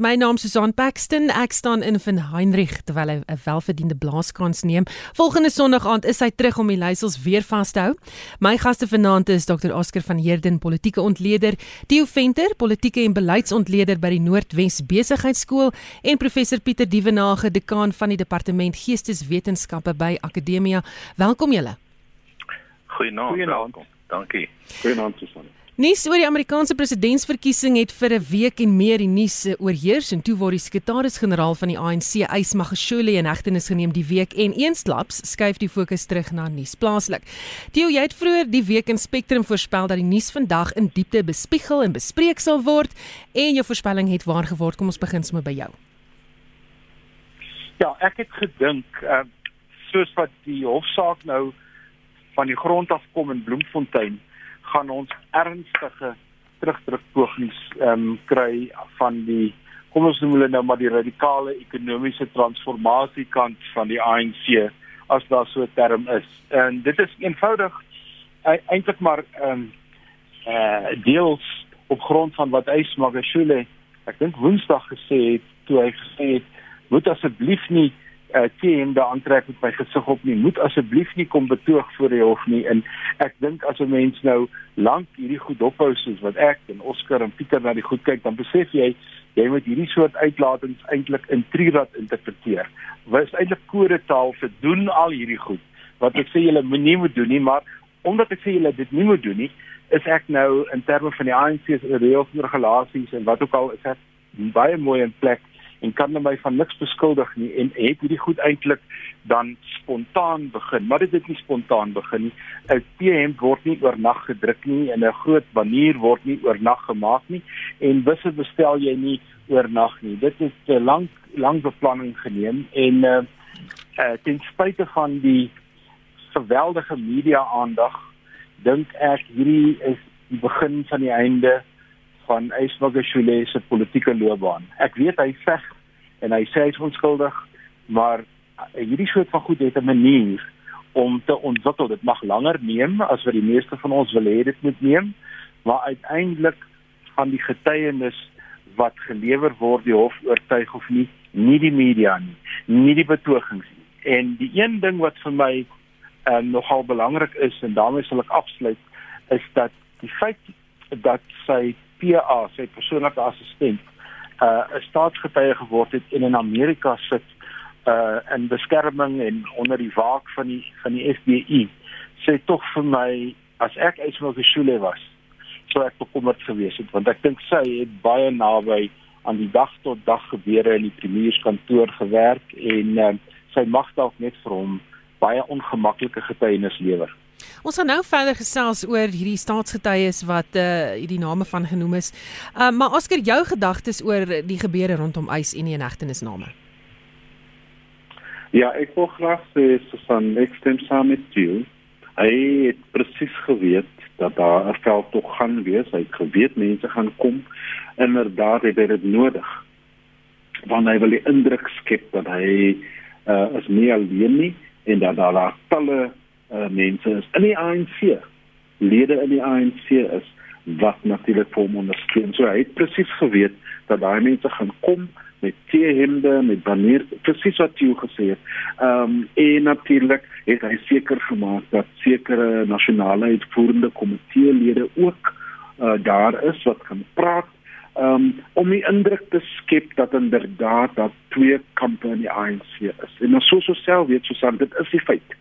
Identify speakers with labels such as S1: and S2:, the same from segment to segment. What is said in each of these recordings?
S1: My naam is Susan Paxton. Ek staan in van Heinrich terwyl hy 'n welverdiende blaaskans neem. Volgende Sondag aand is hy terug om die leiersels weer vas te hou. My gaste vanaand is Dr. Oscar van Heerden, politieke ontleder, Theo Venter, politieke en beleidsontleder by die Noordwes Besigheidsskool en professor Pieter Dievenage, dekaan van die departement Geesteswetenskappe by Akademia. Welkom julle.
S2: Goeienaand. Goeienaand. Dankie.
S3: Goeienaand Susan.
S1: Nuus oor die Amerikaanse presidentsverkiesing het vir 'n week en meer die nuus eh, oorheers en toe word die sekretaris-generaal van die ANC, Ys Magashule, in hegtenis geneem die week en eensklaps skuif die fokus terug na nuus plaaslik. Theo, jy het vroeër die week in Spectrum voorspel dat die nuus vandag in diepte bespiegel en bespreek sal word en jou voorspelling het waar geword. Kom ons begin sommer by jou.
S3: Ja, ek het gedink uh, soos wat die hofsaak nou van die grond af kom in Bloemfontein gaan ons ernstige terugdrukpogings ehm um, kry van die kom ons noem hulle nou maar die radikale ekonomiese transformasie kant van die ANC as daar so 'n term is. En dit is eenvoudig e eintlik maar ehm um, eh uh, deels op grond van wat Ys Magashule ek dink Woensdag gesê het toe hy gesê het moet asseblief nie uh, teen die aantrek met my gesig op nie. Moet asseblief nie kom betoog voor die hof nie. En ek dink as 'n mens nou lank hierdie goed ophou soos wat ek en Oscar en Pieter na die goed kyk, dan besef jy jy moet hierdie soort uitlatings eintlik in trirad interpreteer. Wat is eintlik kodetaal vir doen al hierdie goed wat ek sê julle moenie moet doen nie, maar omdat ek sê julle dit nie moet doen nie, is ek nou in terme van die ANC se reëls en regulasies en wat ook al is ek baie mooi in plek en kan hulle my van niks beskuldig nie en het hierdie goed eintlik dan spontaan begin. Maar dit het nie spontaan begin nie. 'n T-hemp word nie oornag gedruk nie en 'n groot banier word nie oornag gemaak nie en wisse bestel jy nie oornag nie. Dit is 'n lank lang beplanning geneem en uh, uh ten spyte van die geweldige media aandag dink ek hierdie is die begin van die einde van Ysmagashule se politieke loopbaan. Ek weet hy veg en hy sê hy is onskuldig, maar hierdie soort van goed het 'n manier om te ontwikkel. Dit mag langer neem as wat die meeste van ons wil hê dit moet neem, maar uiteindelik gaan die getuienis wat gelewer word die hof oortuig of nie, nie die media nie, nie die betogings nie. En die een ding wat vir my uh, nogal belangrik is en daarmee sal ek afsluit, is dat die feit dat sy PA, sy persoonlike assistent, uh 'n staatsgetuie geword het en in Amerika sit uh in beskerming en onder die waak van die van die FBI. Sê tog vir my as ek Ismail Geshule was, sou ek bekommerd gewees het want ek dink sy het baie naby aan die dag tot dag gebeure in die premierskantoor gewerk en uh, sy mag dalk net vir hom baie ongemaklike getuienis lewer.
S1: Ons gaan nou verder gesels oor hierdie staatsgetuies wat uh hierdie name van genoem is. Uh maar Oscar, jou gedagtes oor die gebeure rondom Eis en die inhegtenisname.
S2: Ja, ek wou graag sê Susan, ek stem saam met jou. Hy het presies geweet dat daar 'n veld tog gaan wees. Hy het geweet mense gaan kom. Inderdaad het hy dit nodig. Want hy wil die indruk skep dat hy uh is nie alleen nie en dat daar talle uh, mense is in die ANC lede in die ANC is wat natuurlik vir hom ondersteun. So hy het presies geweet dat daai mense gaan kom met T-hemde met banier presies wat jy gesê het. Ehm um, en natuurlik het hy seker gemaak dat sekere nasionale uitvoerende komitee lede ook uh, daar is wat kan praat um, om die indruk te skep dat inderdaad dat twee kampe in die ANC is. En ons so so self weet so dit is die feit.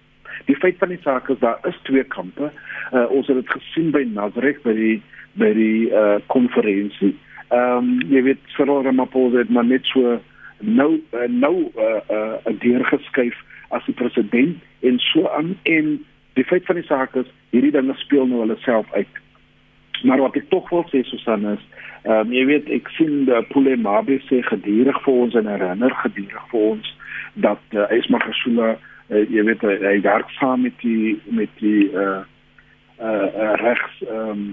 S2: Die feit van die saak is daar is twee kampe. Uh, ons het dit gesien by Nazareth by die by die uh, konferensie. Ehm um, jy weet Cyril Ramaphosa het maar net so nou uh, nou 'n uh, uh, deur geskuif as die president en so aan en die feit van die saak is hierdie dinge speel nou hulle self uit. Maar wat ek tog wil sê Susan is, ehm um, jy weet ek sien die Pule Mabe sê gedurig vir ons en herinner gedurig vir ons dat uh, Esma Gesula uh, jy weet hy, hy werk saam met die met die uh uh, uh regs ehm um,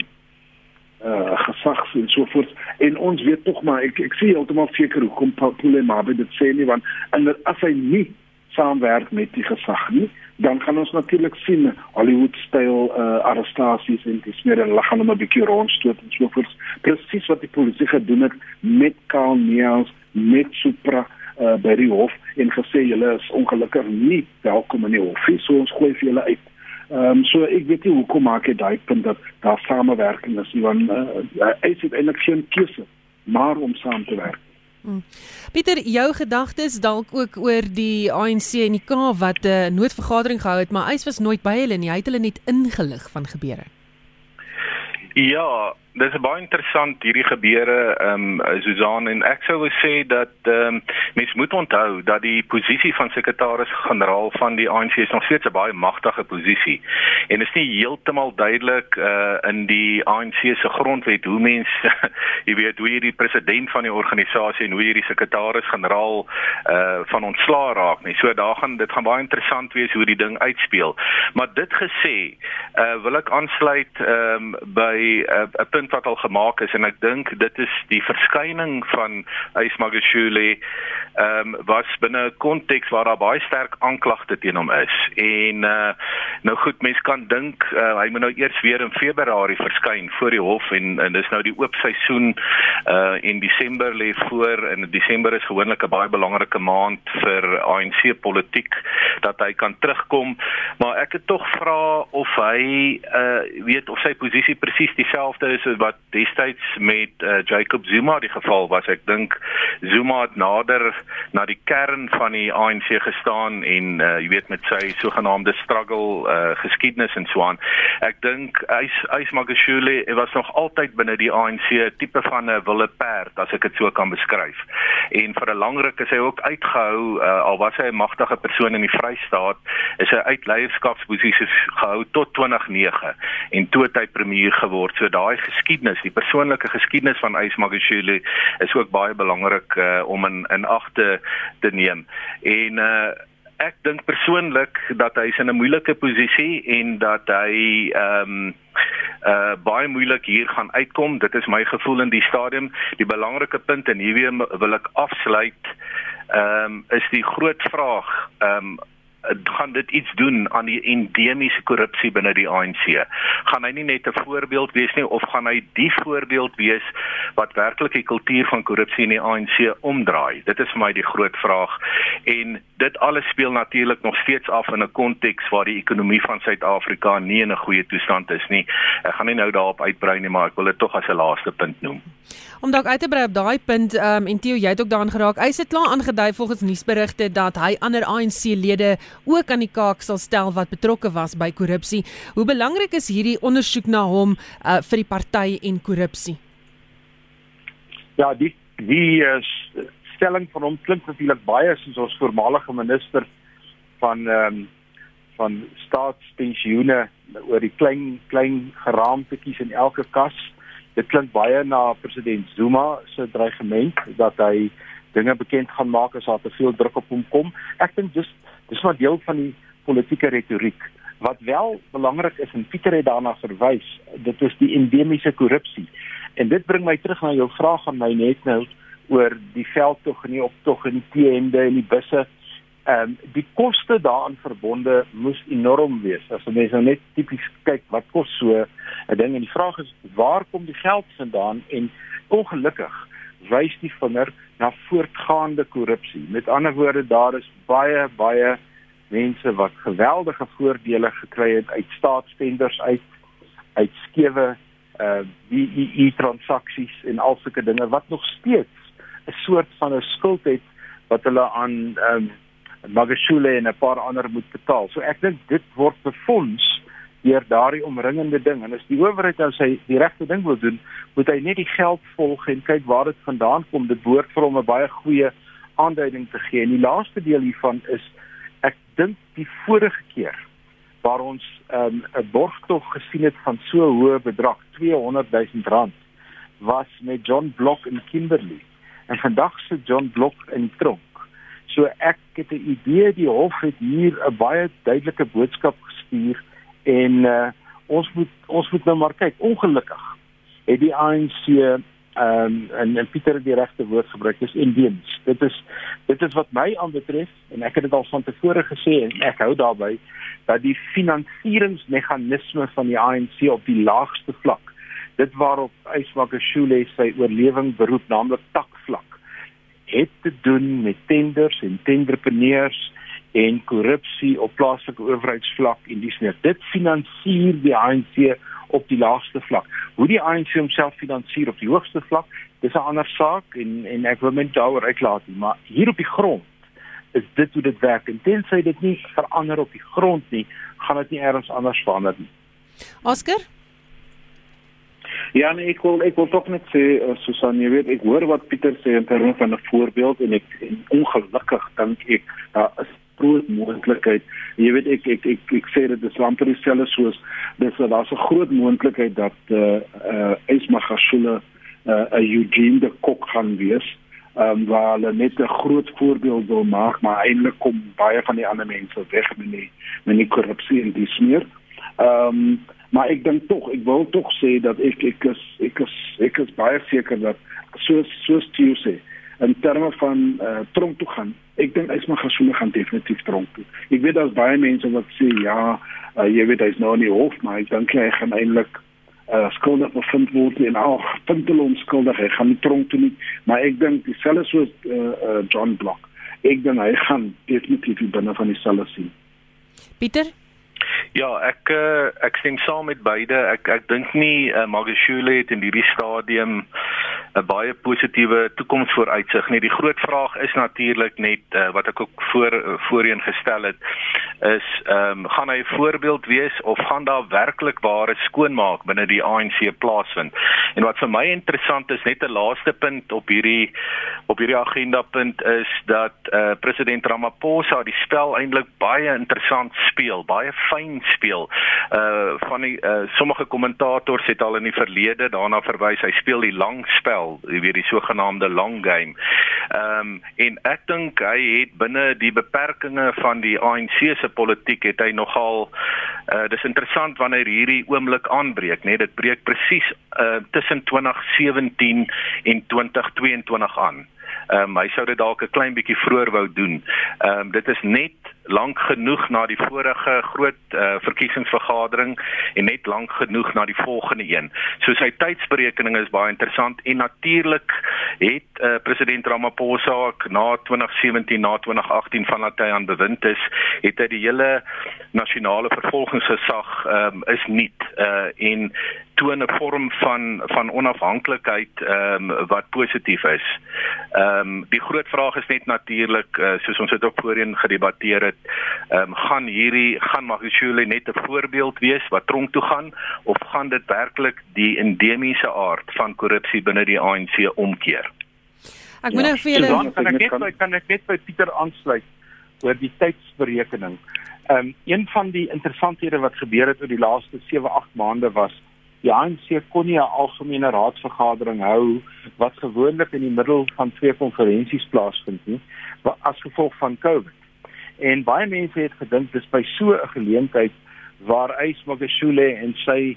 S2: uh gesags en so voort en ons weet tog maar ek ek sien heeltemal seker hoekom Paul Mabe dit sê nie want en as hy nie saamwerk met die gesag nie dan gaan ons natuurlik sien Hollywood styl uh, arrestasies en dis meer 'n lag aan 'n bietjie rondstoot en so voort. Presies wat die polisie gedoen het met Karl Neels, met Supra uh, by die hof en gesê julle is ongelukkig nie welkom in die hof nie, so ons gooi vir julle uit. Ehm um, so ek weet nie hoekom maak hy daai punt dat daar samewerking is nie want uh, hy het eintlik geen keuse maar om saam te werk.
S1: Hmm. Pieter, jou gedagtes dalk ook oor die ANC en die K wat 'n uh, noodvergadering gehou het, maar hy was nooit by hulle nie. Hy het hulle net ingelig van gebeure.
S4: Ja, dis baie interessant hierdie gebeure ehm um, Susan en ek sou wou sê dat ehm um, mens moet onthou dat die posisie van sekretaris-generaal van die ANC is nog steeds 'n baie magtige posisie en is nie heeltemal duidelik uh in die ANC se grondwet hoe mens jy weet hoe jy die president van die organisasie en hoe jy die sekretaris-generaal uh van ontslaa raak nie. So daar gaan dit gaan baie interessant wees hoe die ding uitspeel. Maar dit gesê, uh wil ek aansluit ehm um, by 'n uh, punt wat al gemaak is en ek dink dit is die verskyning van Ysmagashule ehm um, was binne 'n konteks waar daar baie sterk aanklagte teen hom is. En uh nou goed, mense kan dink uh, hy moet nou eers weer in Februarie verskyn voor die hof en en dis nou die oop seisoen uh in Desember lê voor en Desember is gewoonlik 'n baie belangrike maand vir ANC politiek dat hy kan terugkom. Maar ek het tog vra of hy uh weet of sy posisie presies dieselfde is wat destyds met uh, Jacob Zuma die geval was. Ek dink Zuma het nader na die kern van die ANC gestaan en uh, jy weet met sy sogenaamde struggle uh, geskiedenis en so aan. Ek dink Ys Ys Magashule was nog altyd binne die ANC tipe van 'n wille perd as ek dit so kan beskryf. En vir 'n lang ruk is hy ook uitgehou uh, al was hy 'n magtige persoon in die Vrystaat, is hy uit leierskapsposisies gehou tot 2009 en toe het hy premier geword. So daai geskiedenis, die persoonlike geskiedenis van Ys Magashule is ook baie belangrik uh, om in in ag te te neem. En uh ek dink persoonlik dat hy in 'n moeilike posisie en dat hy ehm um, uh baie moeilik hier gaan uitkom. Dit is my gevoel in die stadium. Die belangrike punt en hier wil ek afsluit ehm um, is die groot vraag ehm um, gaan dit iets doen aan die endemiese korrupsie binne die ANC? Gaan hy nie net 'n voorbeeld wees nie of gaan hy die voorbeeld wees wat werklik die kultuur van korrupsie in die ANC omdraai? Dit is vir my die groot vraag en dit alles speel natuurlik nog steeds af in 'n konteks waar die ekonomie van Suid-Afrika nie in 'n goeie toestand is nie. Ek gaan nie nou daarop uitbrei nie, maar ek wil dit tog as 'n laaste punt noem.
S1: Om dalk uit te brei op daai punt, ehm um, en Theo, jy het ook daaraan geraak. Hy het klaar aangedui volgens nuusberigte dat hy ander ANC-lede ook aan die kaak sal stel wat betrokke was by korrupsie. Hoe belangrik is hierdie ondersoek na hom uh, vir die party en korrupsie?
S3: Ja, die die uh, stelling van hom klink natuurlik baie soos ons voormalige minister van ehm um, van staatspensioene oor die klein klein geraamtetjies in elke kas. Dit klink baie na president Zuma se dreigement dat hy dinge bekend gaan maak as daar te veel druk op hom kom. Ek dink dis dis maar deel van die politieke retoriek. Wat wel belangrik is en Pieter het daarna verwys, dit is die endemiese korrupsie. En dit bring my terug na jou vraag aan my net nou oor die veldtog en die optog en die teende en die busse. Ehm um, die koste daaraan verbonde moes enorm wees. As jy nou net tipies kyk wat kos so 'n ding en die vraag is waar kom die geld vandaan en ongelukkig wys die vinger na voortgaande korrupsie. Met ander woorde daar is baie baie mense wat geweldige voordele gekry het uit staatstenders uit uit skewe uh BEE transaksies en al sulke dinge wat nog steeds 'n soort van 'n skuld het wat hulle aan ehm um, Magashule en 'n paar ander moet betaal. So ek dink dit word befonds deur daardie omringende ding en as die owerheid nou sy die regte ding wil doen, moet hy net die geld volg en kyk waar dit vandaan kom. Dit behoort vir hom 'n baie goeie aanduiding te gee. En die laaste deel hiervan is ek dink die vorige keer waar ons ehm, 'n um, borgtog gesien het van so hoë bedrag, 200 000 rand, was met John Block in Kimberley en vandag se John Block in tronk. So ek het 'n idee die hof het hier 'n baie duidelike boodskap gestuur en uh, ons moet ons moet nou maar kyk. Ongelukkig het die ANC ehm um, en, en Pieter het die regte woord gebruik, dis endemies. Dit is dit is wat my aanbetref en ek het dit al van tevore gesê en ek hou daarby dat die finansieringsmeganisme van die ANC op die laagste vlak dit waarop Ysmakashule sy oorlewing beroep naamlik takvlak het te doen met tenders en tenderpreneurs en korrupsie op plaaslike owerheidsvlak en dis net dit finansier die ANC op die laagste vlak. Hoe die ANC homself finansier op die hoogste vlak, dis 'n ander saak en en ek wil net daaroor uitlaat nie, maar hier op die grond is dit hoe dit werk en tensy dit nie verander op die grond nie, gaan dit nie eers anders verander nie.
S1: Oscar
S2: Ja, nee, ek wil ek wil tog net sê uh, Susan, jy weet ek hoor wat Pieter sê in terme van 'n voorbeeld en ek en ongelukkig dink ek daar is groot moontlikheid. Jy weet ek ek ek, ek sê dit is amper dieselfde soos dis daar's 'n groot moontlikheid dat eh uh, uh, Esma Khashula 'n uh, Eugene de Kok gaan wees. Ehm um, waar hulle net 'n groot voorbeeld wil maak, maar eintlik kom baie van die ander mense weg met die met die korrupsie en die smeer. Ehm um, maar ek dink tog ek wil tog sê dat ek ek is ek is ek is baie seker dat soos soos jy sê in terme van uh, tronk toe gaan ek dink hy's maar gesond gaan definitief tronk toe. Ek weet daar's baie mense wat sê ja uh, jy weet hy's nou nie hof maar ek dink hy gaan eintlik uh, skuldig bevind word en ook puntel onskuldig hy gaan nie tronk toe nie. Maar ek dink dieselfde soos uh, uh, John Block. Ek dink hy gaan definitief binne van dieselfde sien.
S1: Pieter?
S4: Ja, ek ek stem saam met beide. Ek ek dink nie uh, Magashule het in hierdie stadium 'n baie positiewe toekomsvooruitsig nie. Die groot vraag is natuurlik net uh, wat ek ook voor voorheen gestel het is ehm um, gaan hy 'n voorbeeld wees of gaan daar werklik ware skoonmaak binne die ANC plaasvind? En wat vir my interessant is net 'n laaste punt op hierdie op hierdie agenda punt is dat eh uh, president Ramaphosa die spel eintlik baie interessant speel, baie fyn speel. Uh van die uh, sommige kommentators het al in die verlede daarna verwys hy speel die lang spel, jy weet die sogenaamde long game. Ehm um, en ek dink hy het binne die beperkings van die ANC se politiek het hy nogal uh dis interessant wanneer hierdie oomblik aanbreek, né? Nee, dit breek presies uh tussen 2017 en 2022 aan. Ehm um, hy sou dit dalk 'n klein bietjie vroeër wou doen. Ehm um, dit is net lank genoeg na die vorige groot uh, verkiesingsvergadering en net lank genoeg na die volgende een. So sy tydsberekening is baie interessant en natuurlik het uh, president Ramaphosa na 2017 na 2018 van dat hy aan bewind is, het hy die hele nasionale vervolgingsgesag um, is nie uh, en toon 'n vorm van van onafhanklikheid ehm um, wat positief is. Ehm um, die groot vraag is net natuurlik uh, soos ons dit ook voorheen gedebatteer het, ehm um, gaan hierdie gaan Magashule net 'n voorbeeld wees wat tronk toe gaan of gaan dit werklik die endemiese aard van korrupsie binne die ANC omkeer?
S1: Ek moet ja, nou vir julle
S3: kan ek net by, kan ek net by Pieter aansluit oor die tydsberekening. Ehm um, een van die interessanthede wat gebeur het oor die laaste 7-8 maande was die ANC kon nie 'n algemene raadsvergadering hou wat gewoonlik in die middel van twee konferensies plaasvind nie as gevolg van COVID. En baie mense het gedink dis by so 'n geleentheid waar Ys Magashule en sy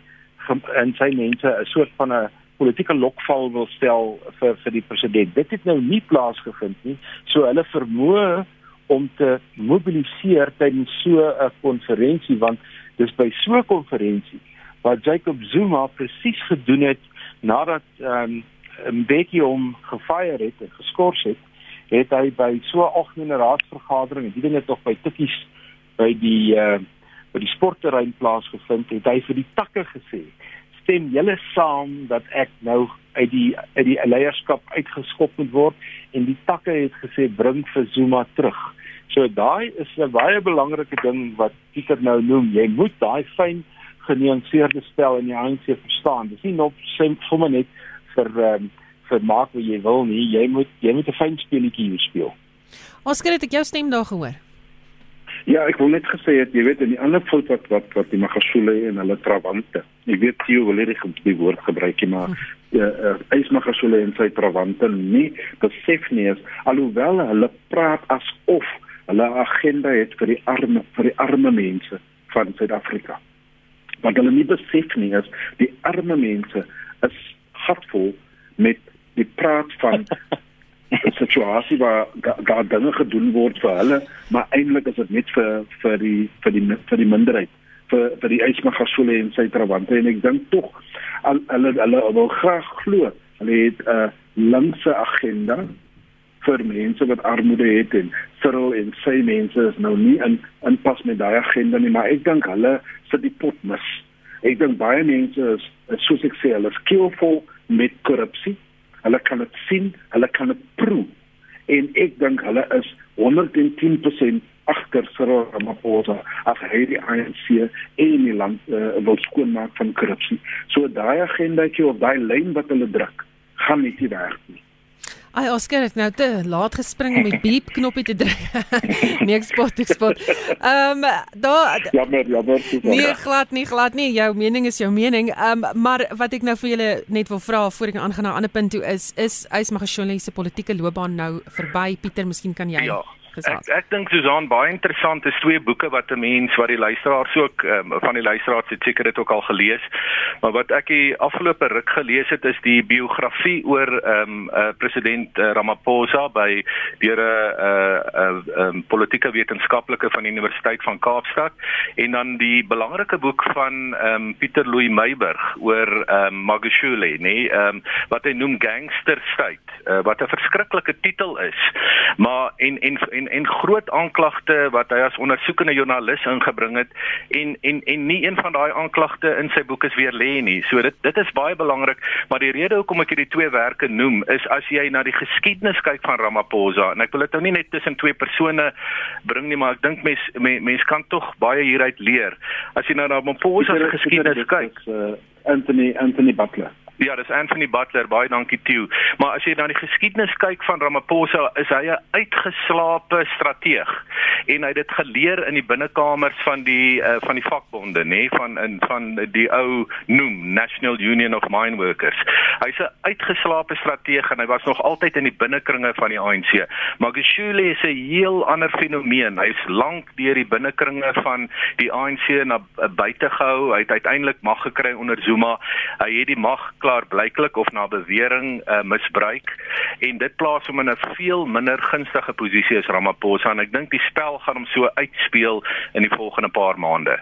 S3: en sy mense 'n soort van 'n politieke lokval wil stel vir vir die president. Dit het nou nie plaasgevind nie. So hulle vermoë om te mobiliseer tydens so 'n konferensie want dis by so 'n konferensie wat Jacob Zuma presies gedoen het nadat ehm um, Mbeki hom gefire het en geskort het, het hy by so 'n algemene raadsvergadering, die dinge tog by Tikkies by die uh by die sportterrein plaasgevind het, hy vir die takke gesê: "Stem julle saam dat ek nou uit die uit die leierskap uitgeskop moet word?" En die takke het gesê: "Bring vir Zuma terug." So daai is 'n baie belangrike ding wat Pieter nou noem. Jy moet daai fyn genuanceerde spel in die ANC verstaan. Dis nie net sommer net vir um, vir maak wat jy wil nie. Jy moet jy moet 'n fyn speletjie hier speel.
S1: Oscar het ek jou stem daar gehoor.
S2: Ja, ek wil net gesê het jy weet in die ander fout wat wat wat die Magashule en hulle trawante. Ek weet jy wil hierdie die woord gebruik jy maar hm. ja, uh, Ys Magashule en sy trawante nie besef nie is alhoewel hulle praat asof hulle agenda het vir die arme vir die arme mense van Suid-Afrika wat hulle nie besef nie is die arme mense is gatvol met die praat van 'n situasie waar daar dinge gedoen word vir hulle, maar eintlik is dit net vir vir die vir die vir die minderheid vir vir die Ysmagasole en sy trawante en ek dink tog hulle hulle wil graag glo hulle het 'n uh, linkse agenda vir mense wat armoede het en Cyril en sy mense is nou nie in in pas met daai agenda nie maar ek dink hulle sit die pot mis. Ek dink baie mense is, is soos ek sê hulle is skillful met korrupsie. Hulle kan dit sien, hulle kan dit proe. En ek dink hulle is 110% agter Cyril Ramaphosa as hy die ANC en die land uh, wil skoonmaak van korrupsie. So daai agendaetjie of daai lyn wat hulle druk, gaan nie werk nie.
S1: Ai Oscar het nou te laat gespring om die beep knoppie te druk. nee, ek spot, ek spot. Ehm um, daar
S2: Jammer, jammer.
S1: Nee, glad nie, glad nie. Jou mening is jou mening. Ehm um, maar wat ek nou vir julle net wil vra voor ek aangaan na 'n ander punt toe is is Ys Magashule se politieke loopbaan nou verby? Pieter, miskien kan jy
S4: Ja gesels. Ek ek dink Susan baie interessant is twee boeke wat 'n mens wat die luisteraars ook um, van die luisteraars het seker dit ook al gelees. Maar wat ek die afgelope ruk gelees het is die biografie oor ehm um, uh, president uh, Ramaphosa by deur 'n uh, 'n uh, um, politieke wetenskaplike van die Universiteit van Kaapstad en dan die belangrike boek van ehm um, Pieter Louw Meyburg oor ehm um, Magashule, nê, nee, ehm um, wat hy noem Gangster State, uh, wat 'n verskriklike titel is. Maar en en, en en en groot aanklagte wat hy as ondersoekende joernalis ingebring het en en en nie een van daai aanklagte in sy boek is weer lê nie. So dit dit is baie belangrik, maar die rede hoekom ek hierdie twee werke noem is as jy na die geskiedenis kyk van Ramaphosa en ek wil dit nou nie net tussen twee persone bring nie, maar ek dink mens mens, mens kan tog baie hieruit leer. As jy nou na Ramaphosa se geskiedenis kyk,
S2: uh, Anthony Anthony Butler
S4: Ja, dis Anthony Butler, baie dankie Tieu. Maar as jy na die geskiedenis kyk van Ramaphosa, is hy 'n uitgeslaapte strateeg en hy het dit geleer in die binnekamers van die uh, van die vakbonde, nê, nee, van in van die ou noem National Union of Mine Workers. Hy's 'n uitgeslaapte strateeg en hy was nog altyd in die binnekringe van die ANC. Magashule is 'n heel ander fenomeen. Hy's lank deur die binnekringe van die ANC na uh, buite gehou. Hy het uiteindelik mag gekry onder Zuma. Hy het die mag klaar blyklik of na bewering uh, misbruik en dit plaas hom in 'n veel minder gunstige posisie as Ramaphosa en ek dink die spel gaan hom so uitspeel in die volgende paar maande.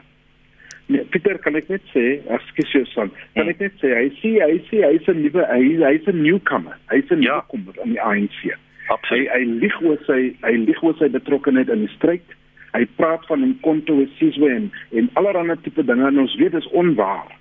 S2: Nee, Pieter, kan ek net sê, ekskuus jou son. Kan ek net sê hy sê hy sê hy's 'n nuwe hy hy's 'n newcomer. Hy's 'n ja. newcomer in die ANC. Absoluut. Hy hy lieg oor sy hy lieg oor sy betrokkeheid in die stryd. Hy praat van 'n Sizwe en en allerlei tipe dinge en ons weet dit is onwaar.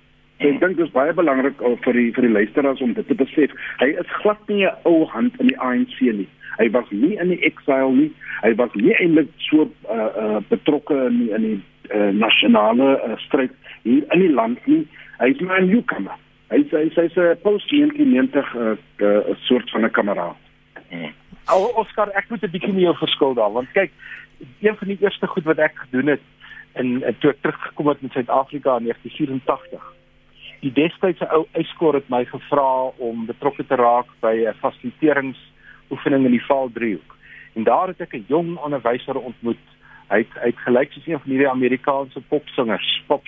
S2: So ek dink dit is baie belangrik vir die vir die luisteraars om dit te besef. Hy is glad nie 'n ou hand in die ANC nie. Hy was nie in die exile nie. Hy was nie eintlik so uh, uh, betrokke in die, in die uh, nasionale uh, stryd hier in die land nie. Hy's maar 'n newcomer. Hy sê hy sê 'n post 1990 'n uh, uh, soort van 'n kameraad.
S3: Hmm. Oscar, ek moet 'n bietjie meer verskil daar want kyk, een van die eerste goed wat ek gedoen het in toe ek teruggekom het in Suid-Afrika in 1984 die destydse ou eskort het my gevra om betrokke te raak by 'n fasiliteringsoefening in die Vaaldriehoek. En daar het ek 'n jong onderwyser ontmoet. Hy het hy het gelyk soos een van hierdie Amerikaanse popsangers, pop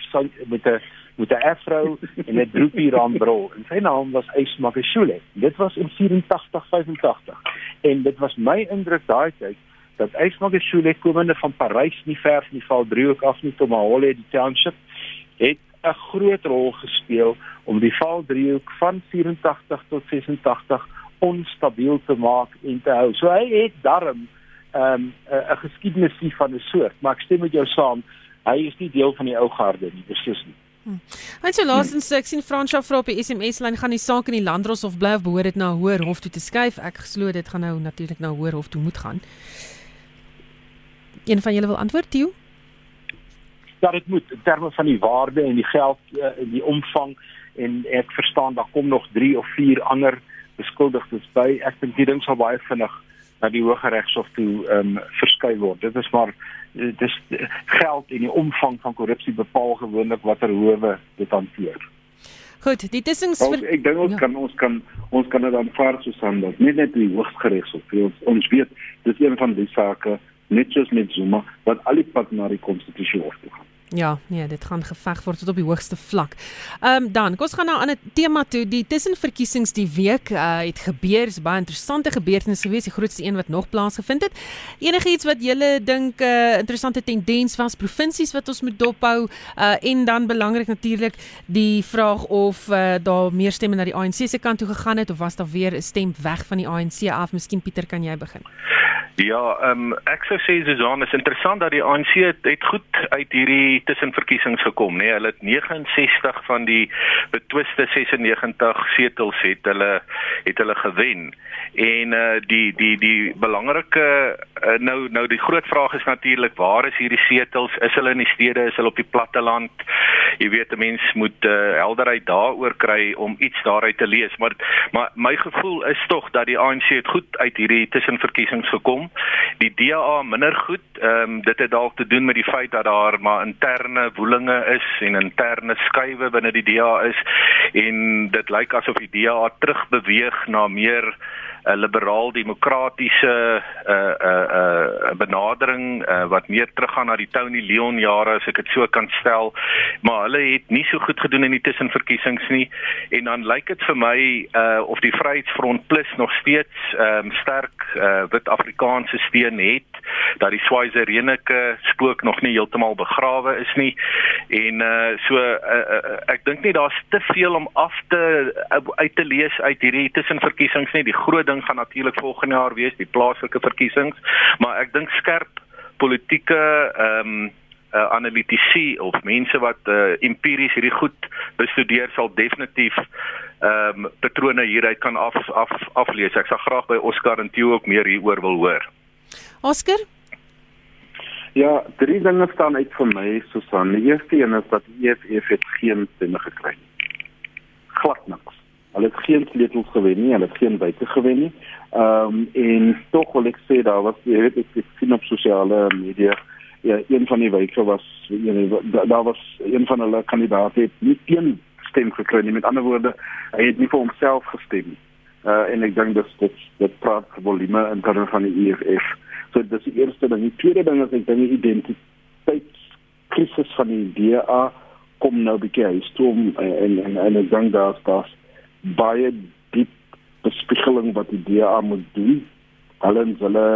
S3: met 'n met 'n afro en 'n droopie randbril. En sy naam was Ace Magashule. Dit was in 84 85. En dit was my indruk daai tyd dat Ace Magashule komende van Parys nie ver van die Vaaldriehoek af nie tot Mahale die township het 'n groot rol gespeel om die valdriehoek van 84 tot 86 onstabiel te maak en te hou. So hy het darm ehm, 'n um, 'n geskiedenis van 'n soort, maar ek stem met jou saam, hy is nie deel van die ou garde nie, beslis nie.
S1: Hmm. En so laasens ek sien Fransja vra op die SMS lyn gaan die saak in die landdros of bly of behoort dit na hoër hof toe te skuif. Ek glo dit gaan nou natuurlik na hoër hof toe moet gaan. Een van julle wil antwoord, Tieu?
S3: Dat dit moet in terme van die waarde en die geld uh, die omvang en ek verstaan daar kom nog 3 of 4 ander beskuldigdes by. Ek dink die ding sal baie vinnig na die Hooggeregshof toe ehm um, verskuif word. Dit is maar dit is geld en die omvang van korrupsie bepaal gewoonlik watter howe dit hanteer.
S1: Goed, die tussens
S2: vir ek dink ons ja. kan ons kan ons kan dit aanvaar soos anders. Nie net die Hooggeregshof, ons ons weet dis een van die sake net soos met Zuma wat al die pad na die konstitusie hof toe gaan.
S1: Ja, nee, dit gaan geveg word tot op die hoogste vlak. Ehm um, dan, kom ons gaan nou aan 'n tema toe. Die tussenverkiesings die week uh, het gebeur. Is baie interessante gebeurtenisse gewees, die grootste een wat nog plaasgevind het. Enige iets wat julle dink 'n uh, interessante tendens was, provinsies wat ons moet dophou uh, en dan belangrik natuurlik die vraag of uh, daar meer stemme na die ANC se kant toe gegaan het of was daar weer 'n stem weg van die ANC af? Miskien Pieter, kan jy begin?
S4: Ja, ehm um, ek sou sê Susan, is interessant dat die ANC het, het goed uit hierdie tussenverkiesings gekom, né? Nee, hulle het 69 van die betwiste 96 setels het hulle het hulle gewen. En uh die die die belangrike uh, nou nou die groot vraag is natuurlik waar is hierdie setels? Is hulle in die stede? Is hulle op die platteland? Jy weet 'n mens moet uh, helderheid daaroor kry om iets daaruit te lees, maar maar my gevoel is tog dat die ANC het goed uit hierdie tussenverkiesings gekom kom. Die DA minder goed. Ehm um, dit het dalk te doen met die feit dat daar maar interne woelinge is en interne skuwe binne die DA is en dit lyk asof die DA terugbeweeg na meer 'n liberaal demokratiese uh uh uh benadering uh, wat meer teruggaan na die Tony Leon jare as ek dit so kan stel. Maar hulle het nie so goed gedoen in die tussenverkiesings nie. En dan lyk dit vir my uh of die Vryheidsfront Plus nog steeds um sterk uh wit Afrikaanse steun het dat die Swaizerenike spook nog nie heeltemal begrawe is nie. En uh so uh, uh, ek dink nie daar's te veel om af te uh, uit te lees uit hierdie tussenverkiesings nie. Die groot ding gaan natuurlik volgende jaar wees die plaaslike verkiesings, maar ek dink skerp politieke ehm um, uh, analitici of mense wat uh, empiries hierdie goed bestudeer sal definitief ehm um, patrone hieruit kan af af aflees. Ek sal graag by Oscar en Theo ook meer hieroor wil hoor.
S1: Oscar
S2: Ja, drie dinge staan uit vir my, Susan. Die eerste een is dat die EFF het geen stemme gekry nie. Glad niks. Hulle het geen sleutels gewen nie, hulle het geen wyte gewen nie. Ehm um, en tog wil ek sê daar was jy weet ek sien op sosiale media ja, een van die wyke was weet daar was een van hulle kandidaate het nie een stem gekry nie. Met ander woorde, hy het nie vir homself gestem nie. Uh en ek dink dit dit dit praat volume in terme van die EFF. So dis die eerste ding. Die tweede ding is ek dink die identiteitskrisis van die DA kom nou bietjie hy stoom en en en ek dink daar's daar's baie diep bespiegeling wat die DA moet doen. Hulle hulle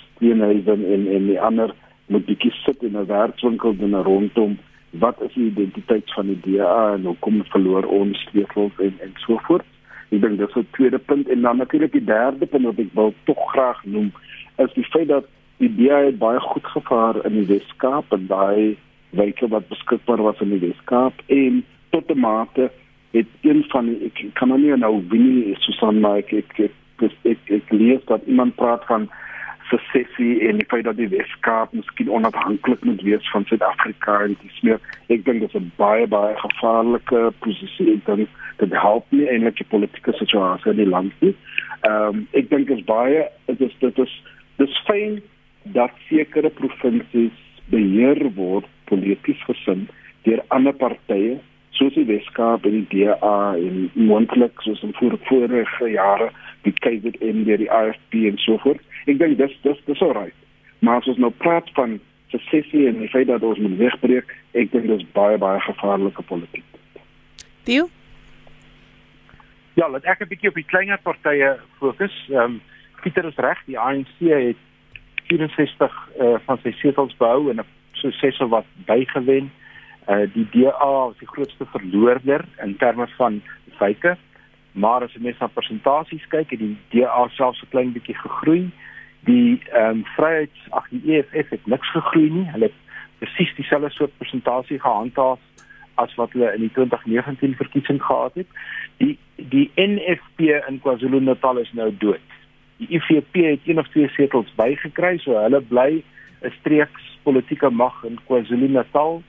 S2: steenhuisen en en die ander moet bietjie sit in 'n werkswinkel en rondom wat is die identiteit van die DA en hoe kom verloor ons sleutels en en so voort. Ek dink dis 'n tweede punt en dan natuurlik die derde punt wat ek wil tog graag noem is die feit dat die DA baie goed gevaar in die Weskaap en daai wyke wat beskikbaar was in die Weskaap en tot 'n mate het een van die, ek kan nou nie nou wie Susan maar ek ek ek, ek, ek, lees dat iemand praat van secessie en die feit dat die Weskaap miskien onafhanklik moet wees van Suid-Afrika en dis meer ek dink dit is 'n baie baie gevaarlike posisie en dan dit help nie eintlik die politieke situasie in die land nie. Ehm um, ek dink dit is baie dit is dit is dis fyn dat sekere provinsies beheer word polities gesin deur ander partye soos die Weskaap en die DA en moontlik soos in voor vorige jare die KZN deur die AFP en so voort. Ek dink dis dis dis alright. Maar as ons nou praat van secessie en die feit dat ons moet wegbreek, ek dink dis baie baie gevaarlike politiek.
S1: Dio?
S3: Ja, laat ek 'n bietjie op die kleiner partye fokus. Ehm um, Pieter is reg, die ANC het 64 uh, van sy setels behou en 'n so sesel wat bygewen uh die DA is die grootste verloorder in terme van wyke maar as jy net na persentasies kyk het die DA selfs 'n klein bietjie gegroei. Die ehm um, vryheids ag die EFF het niks gegroei nie. Hulle het presies dieselfde soort persentasie gehandhaaf as wat hulle in die 2019 verkiesing gehad het. Die die NFP in KwaZulu-Natal is nou dood. Die IFP het een of twee setels bygekry so hulle bly 'n streeks politieke mag in KwaZulu-Natal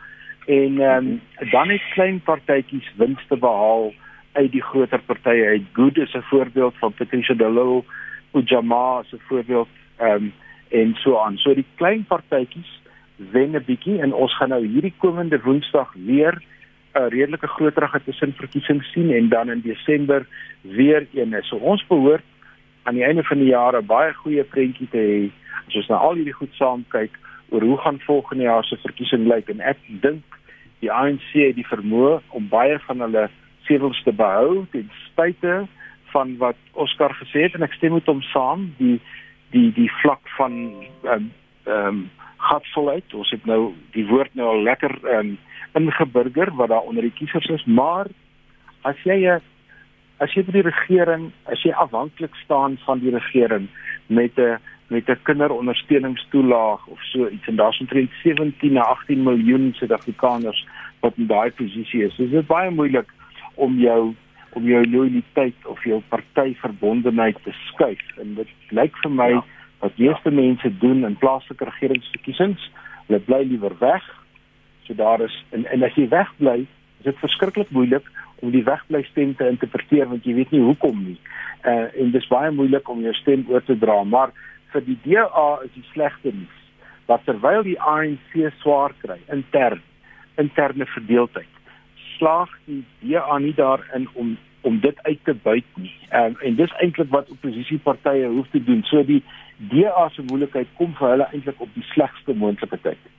S3: en um, dan het klein partytjies winste behaal uit die groter partye uit. Good is 'n voorbeeld van Patricia de Lille Ujama is 'n voorbeeld um, en so aan. So die klein partytjies wen 'n bietjie en ons gaan nou hierdie komende woensdag weer 'n redelike groterige tussenverkiesing sien en dan in Desember weer een so ons behoort aan die einde van die jaar 'n baie goeie prentjie te hê. As ons na al hierdie goed saam kyk oor hoe gaan volgende jaar se verkiesing lyk. En ek dink die ANC het die vermoë om baie van hulle setels te behou ten spyte van wat Oscar gesê het. En ek stem met hom saam. Die die die vlak van ehm um, gatsvolheid ons het nou die woord nou al lekker um, ingeburger wat daar onder die kiesers is. Maar as jy as jy by die regering as jy afhanklik staan van die regering met 'n met 'n kinderondersteuningstoelaag of so iets en daar's omtrent 17 na 18 miljoen Suid-Afrikaners wat in daai posisie is. So dit is baie moeilik om jou om jou loyaliteit of jou partyverbondenheid te skuif en dit lyk vir my ja. wat meeste mense doen in plaaslike regeringsverkiesings, hulle bly liewer weg. So daar is en en as jy wegbly, is dit verskriklik moeilik om die wegbly stem te interpreteer want jy weet nie hoekom nie. Uh en dis baie moeilik om jou stem oor te dra, maar vir die DA is die slegste nuus dat terwyl die ANC swaar kry intern interne verdeeldheid slaag die DA nie daarin om om dit uit te buit nie. Um, en dis eintlik wat oppositiepartye hoef te doen. So die DA se moeilikheid kom vir hulle eintlik op die slegste moontlike tyd.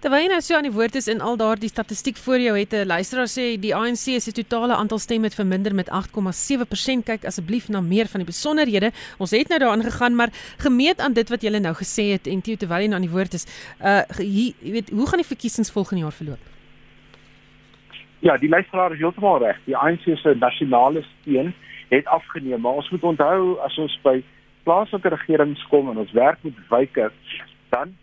S1: Terwyl jy nou so aan die woord is in al daardie statistiek voor jou het 'n luisteraar sê die ANC se totale aantal stemme het verminder met 8,7%. Kyk asseblief na meer van die besonderhede. Ons het nou daaraan gegaan, maar gemeet aan dit wat jy nou gesê het en terwyl jy nou aan die woord is, uh jy weet, hoe gaan die verkiesings volgende jaar verloop?
S3: Ja, die luisteraar is heeltemal reg. Die ANC se nasionale steun het afgeneem, maar ons moet onthou as ons by plaaslike regerings kom en ons werk met wyke, dan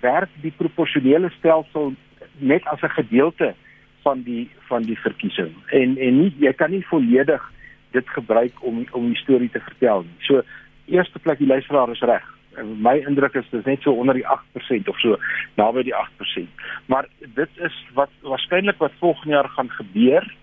S3: werk die proporsionele stelsel net as 'n gedeelte van die van die verkiesing. En en nie jy kan nie volledig dit gebruik om om die storie te vertel nie. So eerste plek die luisteraar is reg my indruk is dit net so onder die 8% of so naby die 8%. Maar dit is wat waarskynlik wat volgende jaar gaan gebeur.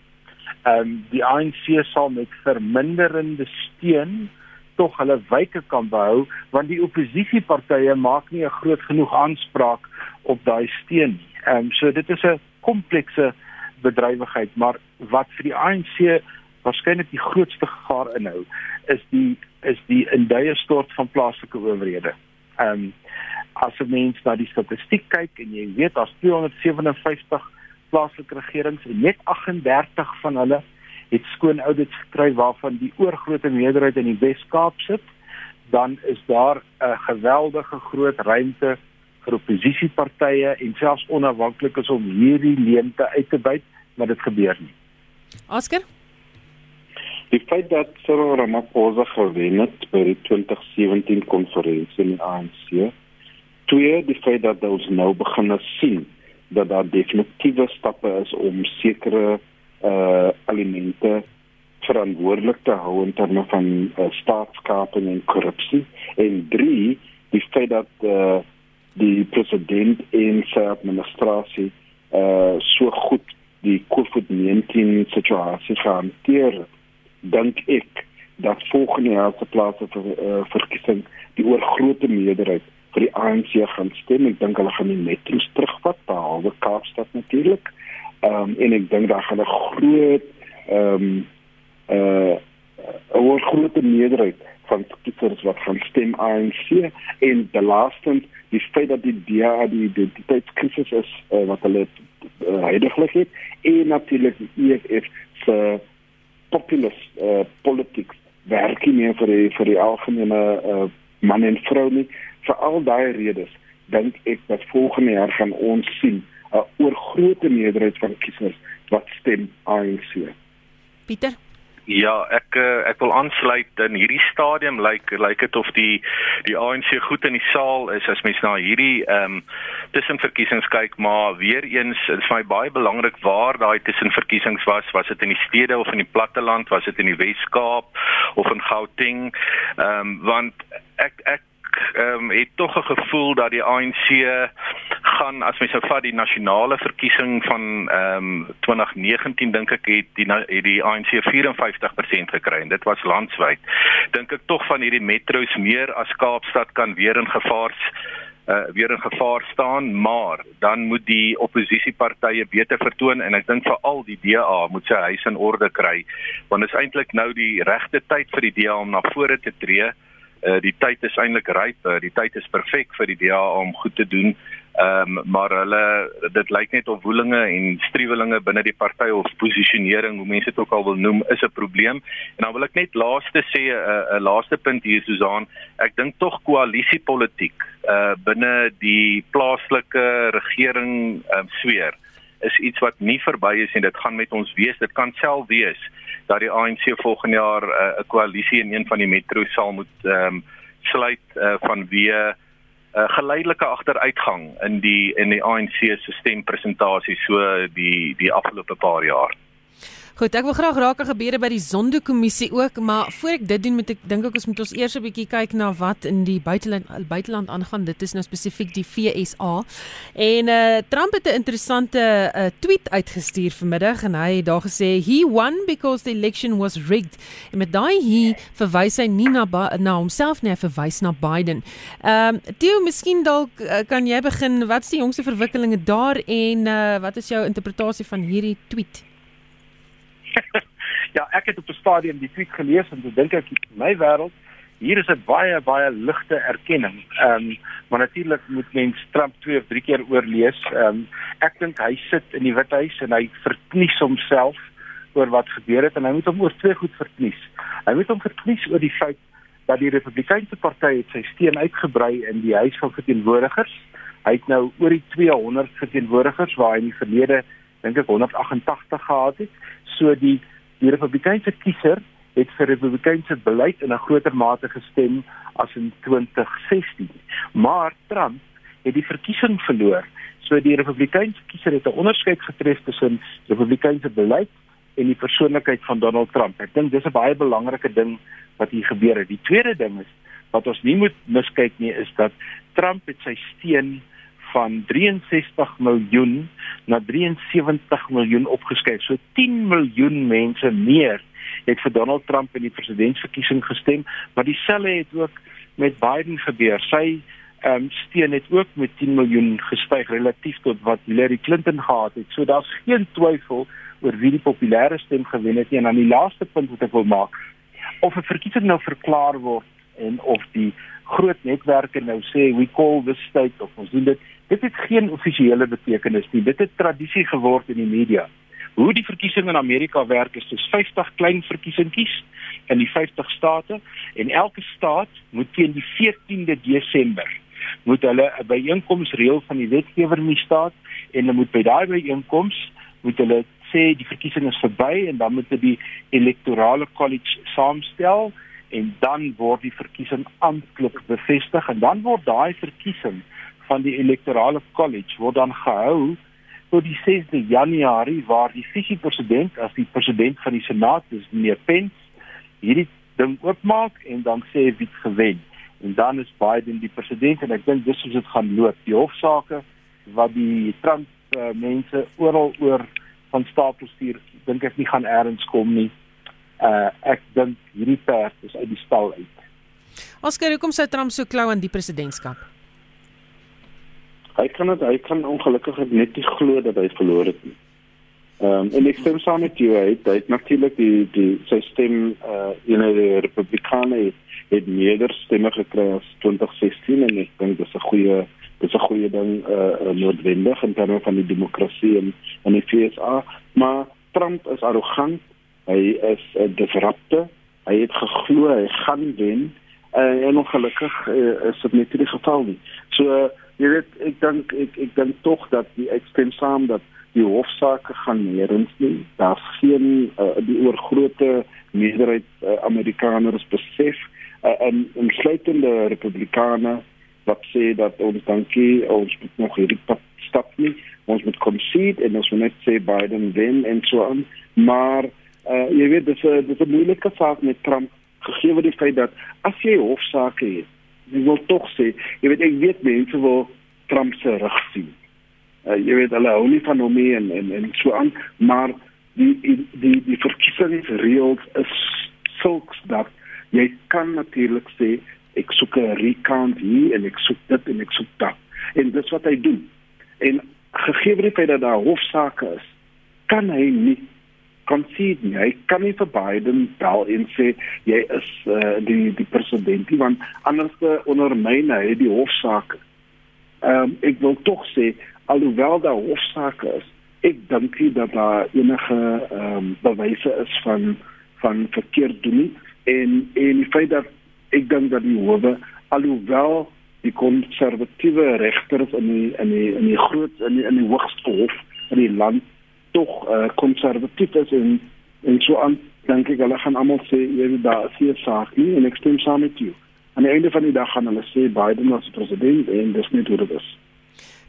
S3: Ehm um, die ANC sal met verminderende steun tog hulle wyke kan behou want die oppositiepartye maak nie 'n groot genoeg aanspraak op daai steun nie. Ehm um, so dit is 'n komplekse bedrywigheid, maar wat vir die ANC waarskynlik die grootste gevaar inhou is die is die induie stort van plaaslike owerhede. Ehm um, as 'n mens na die statistiek kyk en jy weet daar's 257 plaaslike regerings en net 38 van hulle het skoon audits gekry waarvan die oorgrootste meerderheid in die Wes-Kaap sit, dan is daar 'n geweldige groot ruimte vir oppositiepartye en selfs onafhanklikes om hierdie leemte uit te byt, maar dit gebeur nie.
S1: Oscar
S2: Die feit dat Cyril Ramaphosa gewen het by die 2017 konferensie in ANC, twee die feit dat ons nou begin sien dat daar definitiewe stappe is om sekere uh elemente verantwoordelik te hou in terme van uh, staatskaping en korrupsie en drie die feit dat uh die president en sy administrasie uh so goed die COVID-19 situasie hanteer dink ek dat volgende jaar se plase vir uh, verkiesing die oorgrootste meerderheid vir die ANC gaan stem. Ek dink hulle gaan die metro's terugvat, behalwe Kaapstad natuurlik. Ehm um, en ek dink daar gaan 'n groot ehm um, uh 'n oorgrootste meerderheid van kiesers wat gaan stem ANC en die laaste die feit dat die DA die identiteitskrisis is uh, wat hulle uh, heidaglik het en natuurlik die EFF se populist uh, politics werk nie meer vir die, vir die algemene uh, man en vrou nie. Vir al daai redes dink ek dat volgende jaar gaan ons sien 'n uh, oorgrootste meerderheid van kiesers wat stem ANC.
S1: Pieter
S4: Ja, ek eh, ek wil aansluit in hierdie stadium lyk like, lyk like dit of die die ANC goed in die saal is as mens na hierdie ehm um, tussenverkiesings kyk, maar weer eens is vir my baie belangrik waar daai tussenverkiesings was, was dit in die stede of in die platteland, was dit in die Wes-Kaap of in Gauteng? Ehm um, want ek ek ehm um, het tog 'n gevoel dat die ANC gaan as mens nou vat die nasionale verkiesing van ehm um, 2019 dink ek het die het die ANC 54% gekry en dit was landwyd. Dink ek tog van hierdie metro's meer as Kaapstad kan weer in gevaar uh, weer in gevaar staan, maar dan moet die oppositiepartye beter vertoon en ek dink veral die DA moet sy huis in orde kry want dit is eintlik nou die regte tyd vir die DA om na vore te tree uh, die tyd is eintlik ryp, uh, die tyd is perfek vir die DA om goed te doen. Ehm um, maar hulle dit lyk net of woelinge en struwelinge binne die party of posisionering, hoe mense dit ook al wil noem, is 'n probleem. En dan wil ek net laaste sê 'n uh, 'n laaste punt hier Susan, ek dink tog koalisiepolitiek uh binne die plaaslike regering um, sweer is iets wat nie verby is en dit gaan met ons wees. Dit kan self wees dat die ANC volgende jaar 'n uh, koalisie in een van die metro sal moet ehm um, sluit uh, vanweë 'n uh, geleidelike agteruitgang in die in die ANC se stempresentasie so die die afgelope paar jaar.
S1: Goed, ek wil graag raak aan gebeure by die Zondo-kommissie ook, maar voor ek dit doen moet ek dink ek ons moet ons eers 'n bietjie kyk na wat in die buiteland buiteland aangaan. Dit is nou spesifiek die FSA. En uh, Trump het 'n interessante uh, tweet uitgestuur vanmiddag en hy het daar gesê he won because the election was rigged. En met daai he verwys hy nie na na homself nie, hy verwys na Biden. Ehm um, Theo, miskien dalk uh, kan jy begin, wat is die jongste verwikkelinge daar en uh, wat is jou interpretasie van hierdie tweet?
S3: ja, ek het op 'n stadium die tweet gelees en ek dink ek in my wêreld hier is 'n baie baie ligte erkenning. Ehm um, maar natuurlik moet mens Trump twee of drie keer oorlees. Ehm um, ek dink hy sit in die Withuis en hy verknies homself oor wat gebeur het en hy moet hom oor twee goed verknies. Hy moet hom verknies oor die feit dat die Republikeinse party het sy steun uitgebrei in die Huis van Verteenwoordigers. Hy het nou oor die 200 verteenwoordigers waar hy in die verlede dink ek 188 gehad het so die die Republikeinse kiezer het vir Republikeinse beleid in 'n groter mate gestem as in 2016. Maar Trump het die verkiesing verloor. So die Republikeinse kiezer het 'n onderskeid getref tussen Republikeinse beleid en die persoonlikheid van Donald Trump. Ek dink dis 'n baie belangrike ding wat hier gebeur het. Die tweede ding is wat ons nie moet miskyk nie is dat Trump het sy steun van 63 miljoen na 73 miljoen opgeskuif. So 10 miljoen mense meer het vir Donald Trump in die presidentsverkiesing gestem, maar dieselfde het ook met Biden gebeur. Sy ehm um, steun het ook met 10 miljoen gestyg relatief tot wat Hillary Clinton gehad het. So daar's geen twyfel oor wie die populêre stem gewen het nie. En dan die laaste punt wat ek wil maak, of 'n verkiesing nou verklaar word en of die groot netwerke nou sê we call this state of ons doen dit Dit het geen offisiële betekenis nie. Dit het tradisie geword in die media. Hoe die verkiesing in Amerika werk is dis 50 klein verkiesingkies in die 50 state en elke staat moet teen die 14de Desember moet hulle 'n byeenkomsreël van die wetgewer in die staat en hulle moet by daai byeenkoms moet hulle sê die verkiesing is verby en dan moet hulle die electorale college saamstel en dan word die verkiesing amptelik bevestig en dan word daai verkiesing van die electorale college word dan gehou tot die 6de Januarie waar die visiepresident as die president van die senaat is meneer Pence hierdie ding oopmaak en dan sê wie gewen. En dan is Biden die president en ek dink dis hoe dit gaan loop. Die hofsaake wat die Trump uh, mense oral oor van stapel stuur dink ek nie gaan eers kom nie uh, ek dink hierdie perd is uit die stal uit.
S1: Oscar hoekom sou Trump so klou aan die presidentskap?
S2: Hy kan dit hy kan ongelukkig net nie glo dat hy verloor het nie. Ehm um, en ek stem saam met jou hy het natuurlik die die sy stem eh uh, in die Republikeine het meer stemme gekry as 2016 en ek dink dis 'n goeie dis 'n goeie ding eh uh, noodwendig in terme van die demokrasie en en die FSA maar Trump is arrogant hy is 'n uh, disruptor hy het geglo hy gaan wen uh, en ongelukkig uh, is dit net nie geval nie. So uh, jy weet ek dink ek ek dink tog dat die ek stem saam dat die hofsaake gaan nêrens nie. Daar's geen uh, die oorgrote meerderheid uh, Amerikaners besef uh, en en sluitende republikane wat sê dat ons dankie ons moet nog hierdie stap nie. Ons moet concede en ons moet net sê Biden wen en so aan. Maar uh, jy weet dis 'n dis 'n moeilike saak met Trump gegee word die feit dat as jy hofsaake het ek wil tog sê, jy weet ek weet mense wil Trump se rug sien. Uh, jy weet hulle hou nie van hom nie en en en so aan, maar die die die, die verkiesingsreëls is sulks dat jy kan natuurlik sê ek soek 'n recount hier en ek soek dit en ek soek dat. En dis wat hy doen. En gegee word dit dat daar hofsaake is, kan hy nie concede nie. Hy kan nie vir Biden bel en sê jy is uh, die die president nie want anders ondermyn hy die hofsaak. Ehm um, ek wil tog sê alhoewel daar hofsaake is, ek dink nie dat daar enige ehm um, bewyse is van van verkeerd doen nie en en die feit dat ek dink dat die howe alhoewel die konservatiewe regters in die in die in die groot in die, in die hoogste hof in die land tog konservatief uh, is en en so aan dink ek hulle gaan almal sê jy weet daar is hier saak nie en ek stem saam met jou. Aan die einde van die dag gaan hulle sê Biden was president en dis nie hoe dit is.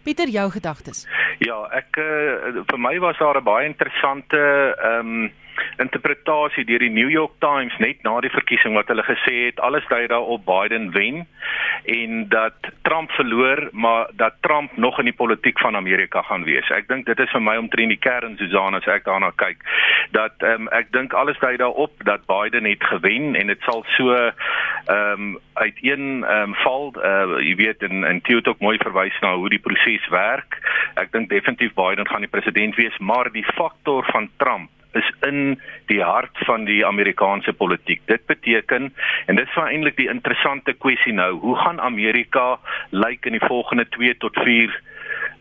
S1: Pieter, jou gedagtes.
S4: Ja, ek uh, vir my was daar 'n baie interessante ehm um, interpretasie deur die New York Times net na die verkiesing wat hulle gesê het alles dui daarop Biden wen en dat Trump verloor maar dat Trump nog in die politiek van Amerika gaan wees. Ek dink dit is vir my omtrent die kern Susan as ek daarna kyk dat um, ek dink alles dui daarop dat Biden het gewen en dit sal so ehm um, uit een ehm um, val uh, jy weet in in Theo ook mooi verwys na hoe die proses werk. Ek dink definitief Biden gaan die president wees, maar die faktor van Trump is in die hart van die Amerikaanse politiek. Dit beteken en dit is eintlik die interessante kwessie nou, hoe gaan Amerika lyk in die volgende 2 tot 4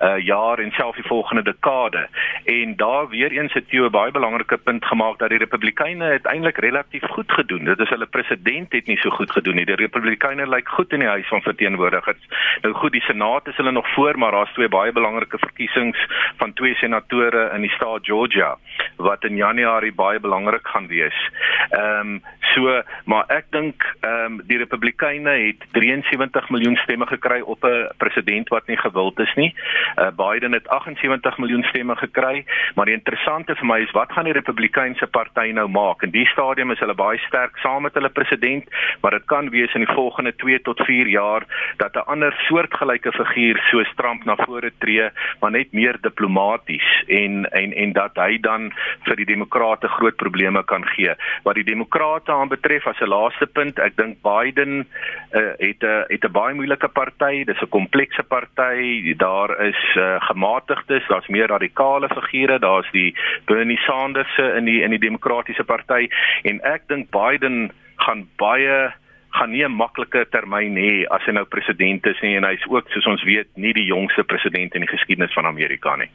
S4: uh jaar en self die volgende dekade. En daar weer eens het jy 'n baie belangrike punt gemaak dat die Republikeine uiteindelik relatief goed gedoen. Dit is hulle president het nie so goed gedoen nie. Die Republikeine lyk goed in die huis van verteenwoordigers. Nou goed, die Senaat is hulle nog voor, maar daar's twee baie belangrike verkiesings van twee senatore in die staat Georgia wat in Januarie baie belangrik gaan wees. Ehm um, so, maar ek dink ehm um, die Republikeine het 73 miljoen stemme gekry op 'n president wat nie gewild is nie. Uh, Biden het 78 miljoen stemme gekry, maar die interessante vir my is wat gaan die Republikeinse party nou maak? In die stadium is hulle baie sterk saam met hulle president, maar dit kan wees in die volgende 2 tot 4 jaar dat 'n ander soortgelyke figuur soos Trump na vore tree, maar net meer diplomaties en en en dat hy dan vir die demokrate groot probleme kan gee. Wat die demokrate aanbetref as 'n laaste punt, ek dink Biden uh, het 'n het 'n baie moeilike party, dis 'n komplekse party. Daar is uh, gematigdes, daar's meer radikale figure, daar's die Bernie Sanders in die in die demokratiese party en ek dink Biden gaan baie gaan nie 'n maklike termyn hê as hy nou president is nie en hy's ook soos ons weet nie die jongste president in die geskiedenis van Amerika nie.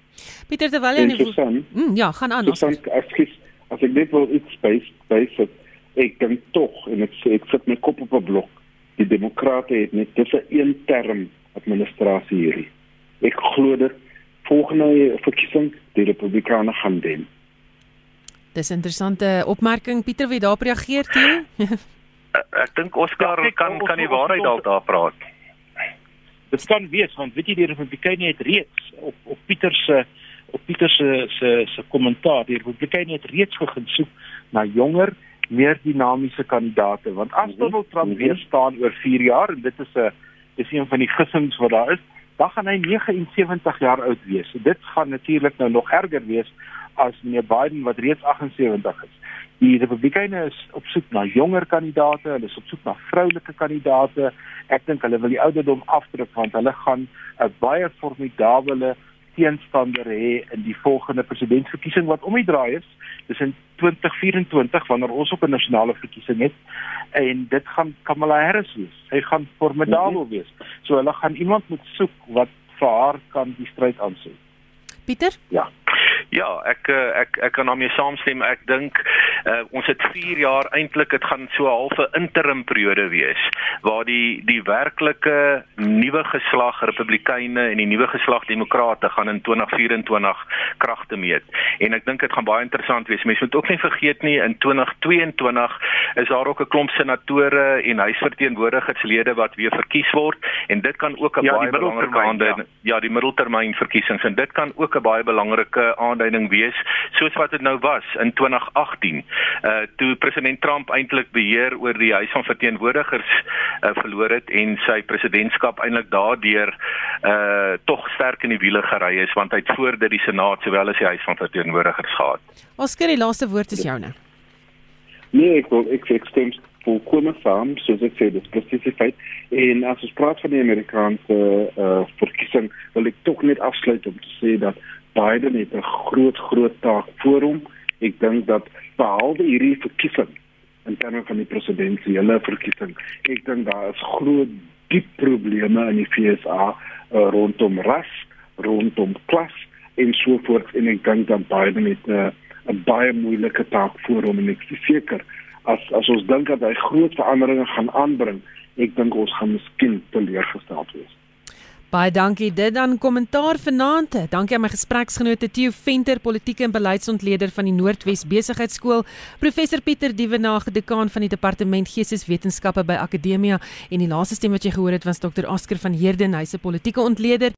S1: Pieter terwyl jy mm, ja, gaan aan.
S2: As ek as ek net wil iets space space ek dink tog en ek sê ek sit my kop op 'n blok. Die demokrate het net dis 'n een term administrasie hierdie ek glo dit volgende verkiesing die republikeine gaan wen.
S1: Dis 'n interessante opmerking Pieter wie daarop reageer toe?
S4: ek dink Oscar ja, kan kan die waarheid dalk daar praat.
S3: Dit kan wees want weet jy die republikeine het reeds op op Pieter se op Pieter se se se kommentaar die republikeine het reeds begin soek na jonger meer dinamiese kandidate want as. Donald Trump mm -hmm. weer staan oor 4 jaar en dit is 'n dis een van die gissings wat daar is dan gaan hy 79 jaar oud wees. Dit gaan natuurlik nou nog erger wees as meneer Biden wat reeds 78 is. Die Republikeine is op soek na jonger kandidaate, hulle is op soek na vroulike kandidaate. Ek dink hulle wil die ouderdom afdruk want hulle gaan 'n baie formidable teenstander hê in die volgende presidentsverkiesing wat om die draai is. Dis in 2024 wanneer ons op 'n nasionale verkiesing het en dit gaan Kamala Harris wees. Sy gaan formidabel mhm. wees. So hulle gaan iemand moet soek wat vir haar kan die stryd aansien.
S1: Pieter?
S4: Ja. Ja, ek eh, ek ek kan daarmee saamstem. Ek dink uh, ons het 4 jaar eintlik dit gaan so 'n halfe interim periode wees waar die die werklike nuwe geslag Republikeine en die nuwe geslag Demokrate gaan in 2024 kragte meet. En ek dink dit gaan baie interessant wees. Mense moet ook nie vergeet nie in 2022 is daar ook 'n klomp senatore en huisverteenwoordigerslede wat weer verkies word en dit kan ook 'n ja, baie belangrike aanduiding ja. ja, die middeltermyn verkiesings en dit kan ook 'n baie belangrike aanduiding wees soos wat dit nou was in 2018 uh toe president Trump eintlik beheer oor die huis van verteenwoordigers uh, verloor het en sy presidentskap eintlik daardeur uh tog sterk in die wiele gery is want hy het voor dit die senaat sowel as die huis van verteenwoordigers gehad.
S1: Oscar die laaste woord is joune.
S2: Nee, ek wil ek ek stem voor kwame saam soos ek sê dis presies feit en as ons praat van die Amerikaanse uh verkiesing wil ek tog net afsluit om te sê dat Biden het 'n groot groot taak voor hom Ek dink dat behalwe hierdie verkiesing in terme van die presidentsiële verkiesing, ek dink daar is groot diep probleme in die FSA uh, rondom ras, rondom klas en so voort en ek dink dat Biden het 'n uh, baie moeilike taak voor hom en ek is seker as as ons dink dat hy groot veranderinge gaan aanbring, ek dink ons gaan miskien teleurgesteld wees.
S1: Baie dankie. Dit dan kommentaar vanaand. Dankie aan my gespreksgenote Theo Venter, politieke en beleidsontleder van die Noordwes Besigheidsskool, professor Pieter Dievenage, dekaan van die departement Geesteswetenskappe by Akademia en die laaste stem wat jy gehoor het was Dr. Oscar van Heerden, hy's 'n politieke ontleder